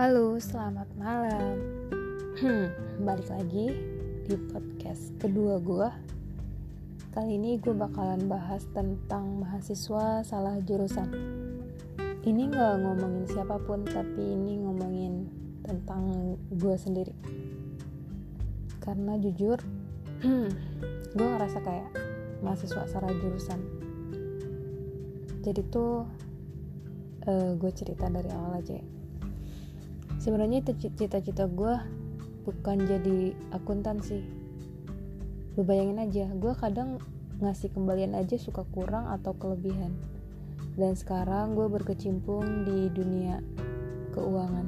Halo, selamat malam. Hmm, balik lagi di podcast kedua gue. Kali ini gue bakalan bahas tentang mahasiswa salah jurusan. Ini gak ngomongin siapa pun, tapi ini ngomongin tentang gue sendiri. Karena jujur, hmm, gue ngerasa kayak mahasiswa salah jurusan. Jadi tuh uh, gue cerita dari awal aja ya sebenarnya cita-cita gue bukan jadi akuntan sih. Lu bayangin aja gue kadang ngasih kembalian aja suka kurang atau kelebihan. Dan sekarang gue berkecimpung di dunia keuangan.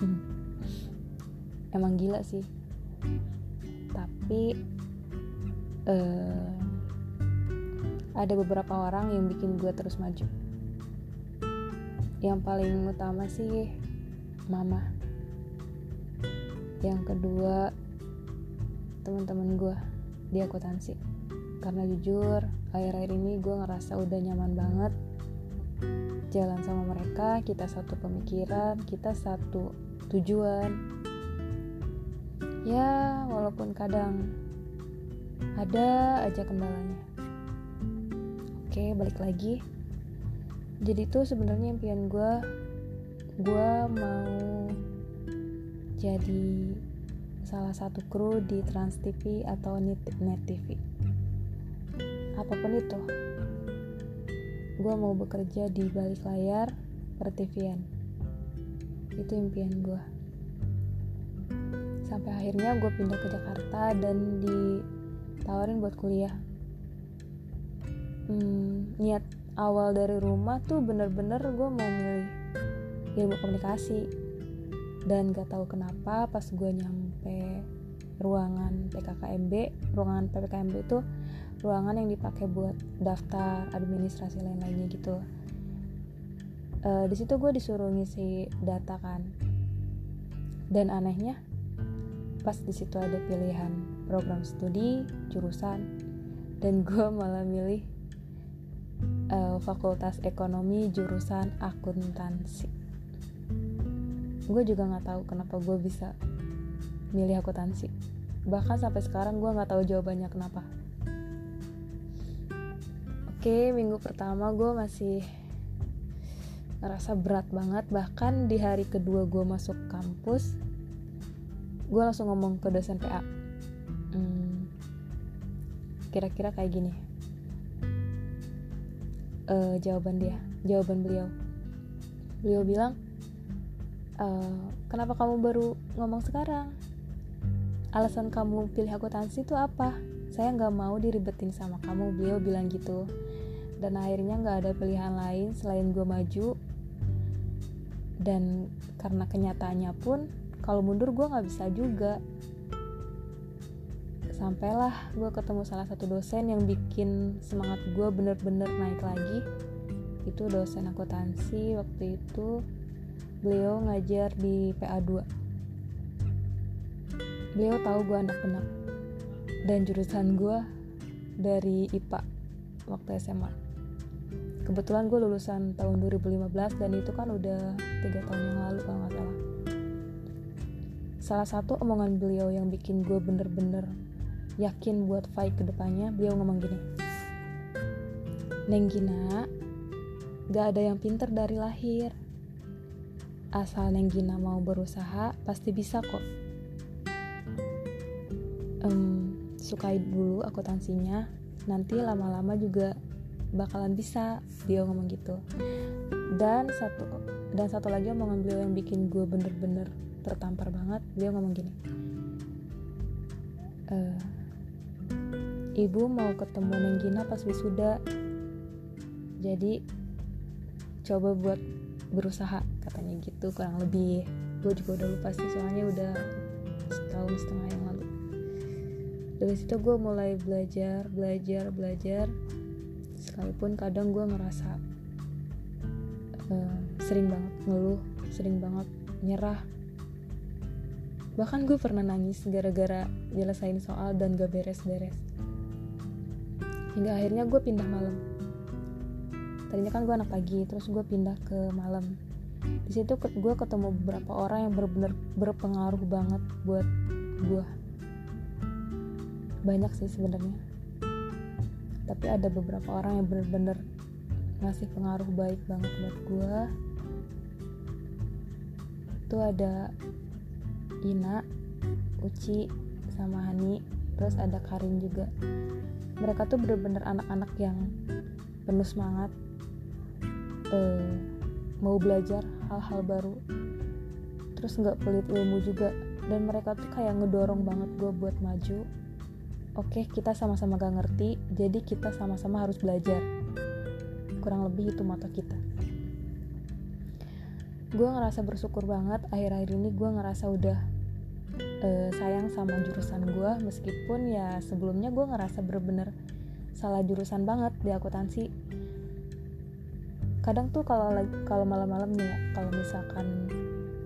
Emang gila sih. Tapi uh, ada beberapa orang yang bikin gue terus maju. Yang paling utama sih mama. Yang kedua teman-teman gue di akuntansi. Karena jujur akhir-akhir ini gue ngerasa udah nyaman banget jalan sama mereka kita satu pemikiran kita satu tujuan. Ya walaupun kadang ada aja kendalanya. Oke balik lagi. Jadi tuh sebenarnya impian gue gue mau jadi salah satu kru di Trans TV atau Net, TV apa pun itu gue mau bekerja di balik layar per TVN itu impian gue sampai akhirnya gue pindah ke Jakarta dan ditawarin buat kuliah. Hmm, niat awal dari rumah tuh bener-bener gue mau milih ilmu komunikasi. Dan gak tahu kenapa pas gue nyampe ruangan PKKMB ruangan PKKMB itu ruangan yang dipakai buat daftar administrasi lain-lainnya gitu. Uh, di situ gue disuruh ngisi data kan. Dan anehnya pas di situ ada pilihan program studi jurusan dan gue malah milih uh, fakultas ekonomi jurusan akuntansi gue juga nggak tahu kenapa gue bisa milih akuntansi. Bahkan sampai sekarang gue nggak tahu jawabannya kenapa. Oke minggu pertama gue masih ngerasa berat banget. Bahkan di hari kedua gue masuk kampus gue langsung ngomong ke dosen PA hmm, kira-kira kayak gini. Uh, jawaban dia jawaban beliau. Beliau bilang uh, kenapa kamu baru ngomong sekarang? Alasan kamu pilih akuntansi itu apa? Saya nggak mau diribetin sama kamu beliau bilang gitu. Dan akhirnya nggak ada pilihan lain selain gue maju. Dan karena kenyataannya pun kalau mundur gue nggak bisa juga. Sampailah gue ketemu salah satu dosen yang bikin semangat gue bener-bener naik lagi. Itu dosen akuntansi waktu itu beliau ngajar di PA2 beliau tahu gue anak benak dan jurusan gue dari IPA waktu SMA kebetulan gue lulusan tahun 2015 dan itu kan udah tiga tahun yang lalu kalau nggak salah. Salah satu omongan beliau yang bikin gue bener-bener yakin buat fight ke depannya beliau ngomong gini. Neng Gina gak ada yang pinter dari lahir asal Neng Gina mau berusaha pasti bisa kok. Um, sukai dulu akuntansinya nanti lama-lama juga bakalan bisa dia ngomong gitu. Dan satu dan satu lagi omongan beliau yang bikin gue bener-bener tertampar banget beliau ngomong gini. E, ibu mau ketemu Neng Gina pas wisuda. Jadi coba buat berusaha katanya gitu kurang lebih. Gue juga udah lupa sih soalnya udah setahun setengah yang lalu. Dari situ gue mulai belajar belajar belajar. Sekalipun kadang gue ngerasa uh, sering banget ngeluh sering banget nyerah. Bahkan gue pernah nangis gara-gara nyelesain soal dan gak beres-beres. Hingga akhirnya gue pindah malam tadinya kan gue anak pagi terus gue pindah ke malam. Di situ gue ketemu beberapa orang yang benar-benar berpengaruh banget buat gue banyak sih sebenarnya. Tapi ada beberapa orang yang benar-benar ngasih pengaruh baik banget buat gue itu ada Ina, Uci, sama Hani, terus ada Karin juga. Mereka tuh bener-bener anak-anak yang penuh semangat, uh, mau belajar hal-hal baru, terus nggak pelit ilmu juga. Dan mereka tuh kayak ngedorong banget gue buat maju. Oke, kita sama-sama gak ngerti, jadi kita sama-sama harus belajar. Kurang lebih itu mata kita gue ngerasa bersyukur banget akhir-akhir ini gue ngerasa udah uh, sayang sama jurusan gue meskipun ya sebelumnya gue ngerasa bener-bener salah jurusan banget di akuntansi kadang tuh kalau kalau malam-malam nih ya kalau misalkan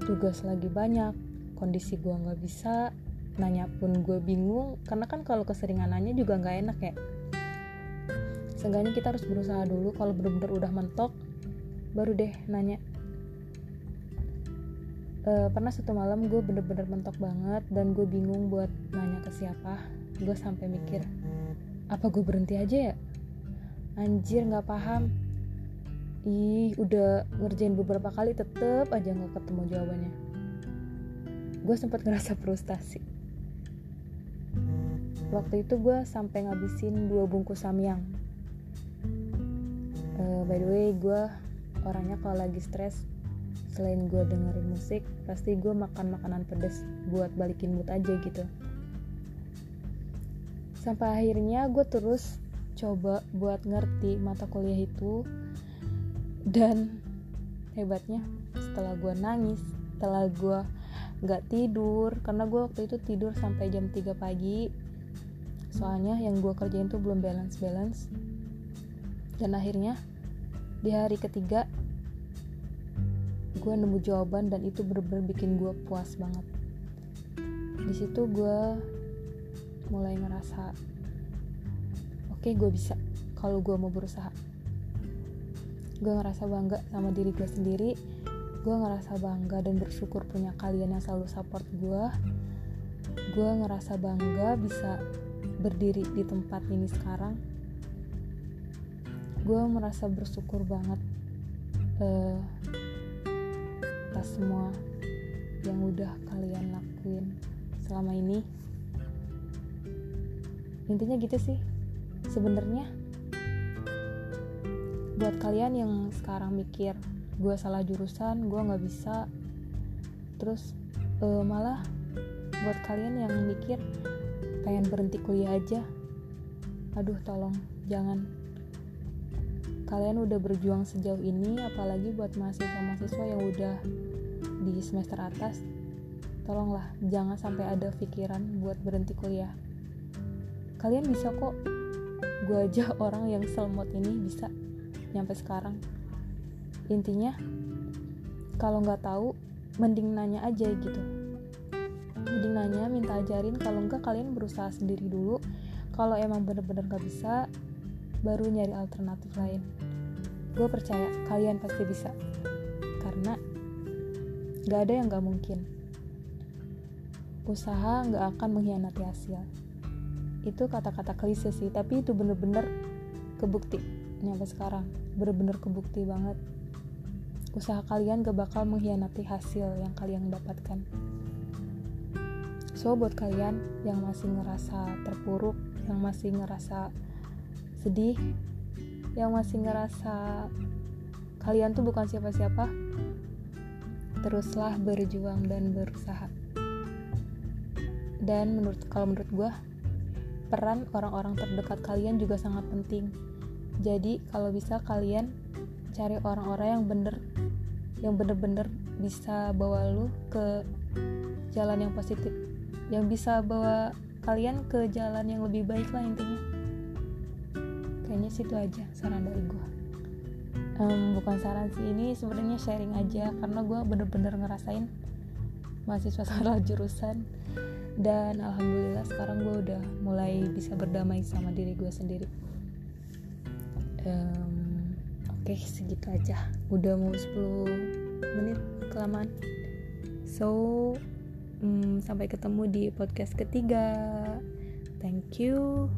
tugas lagi banyak kondisi gue nggak bisa nanya pun gue bingung karena kan kalau keseringan nanya juga nggak enak ya. Seenggaknya kita harus berusaha dulu kalau bener-bener udah mentok baru deh nanya. Uh, pernah satu malam gue bener-bener mentok banget dan gue bingung buat nanya ke siapa gue sampai mikir apa gue berhenti aja ya? Anjir nggak paham ih udah ngerjain beberapa kali tetep aja nggak ketemu jawabannya. Gue sempat ngerasa frustasi. Waktu itu gue sampai ngabisin dua bungkus samyang. Uh, by the way gue orangnya kalau lagi stres selain gue dengerin musik pasti gue makan makanan pedas buat balikin mood aja gitu. Sampai akhirnya gue terus coba buat ngerti mata kuliah itu dan hebatnya setelah gue nangis setelah gue nggak tidur karena gue waktu itu tidur sampai jam 3 pagi soalnya yang gue kerjain tuh belum balance balance dan akhirnya di hari ketiga gue nemu jawaban dan itu bener-bener bikin gue puas banget. Di situ gue mulai ngerasa oke okay, gue bisa kalau gue mau berusaha gue ngerasa bangga sama diri gue sendiri. Gue ngerasa bangga dan bersyukur punya kalian yang selalu support gue gue ngerasa bangga bisa berdiri di tempat ini sekarang. Gue merasa bersyukur banget uh, atas semua yang udah kalian lakuin selama ini. Intinya gitu sih. Sebenarnya buat kalian yang sekarang mikir gue salah jurusan gue nggak bisa terus uh, malah buat kalian yang mikir pengen berhenti kuliah aja aduh tolong jangan. Kalian udah berjuang sejauh ini apalagi buat mahasiswa-mahasiswa yang udah di semester atas tolonglah jangan sampai ada pikiran buat berhenti kuliah. Kalian bisa kok. Gue aja orang yang selmot ini bisa nyampe sekarang. Intinya kalau nggak tahu mending nanya aja gitu. Mending nanya minta ajarin. Kalau enggak kalian berusaha sendiri dulu. Kalau emang bener-bener gak bisa baru nyari alternatif lain. Gue percaya kalian pasti bisa. Karena gak ada yang gak mungkin. Usaha gak akan mengkhianati hasil. Itu kata-kata klise sih tapi itu bener-bener kebukti nyampe sekarang. Bener-bener kebukti banget. Usaha kalian gak bakal mengkhianati hasil yang kalian dapatkan. So buat kalian yang masih ngerasa terpuruk yang masih ngerasa sedih yang masih ngerasa kalian tuh bukan siapa-siapa teruslah berjuang dan berusaha. Dan menurut kalau menurut gue peran orang-orang terdekat kalian juga sangat penting jadi kalau bisa kalian cari orang-orang yang bener yang bener-bener bisa bawa lu ke jalan yang positif. Yang bisa bawa kalian ke jalan yang lebih baik lah intinya. Kayaknya situ aja saran dari gue um, bukan saran sih ini sebenarnya sharing aja karena gue bener-bener ngerasain mahasiswa salah jurusan. Dan alhamdulillah sekarang gue udah mulai bisa berdamai sama diri gue sendiri um, oke okay, segitu aja. Udah mau 10 menit kelamaan. So um, sampai ketemu di podcast ketiga. Thank you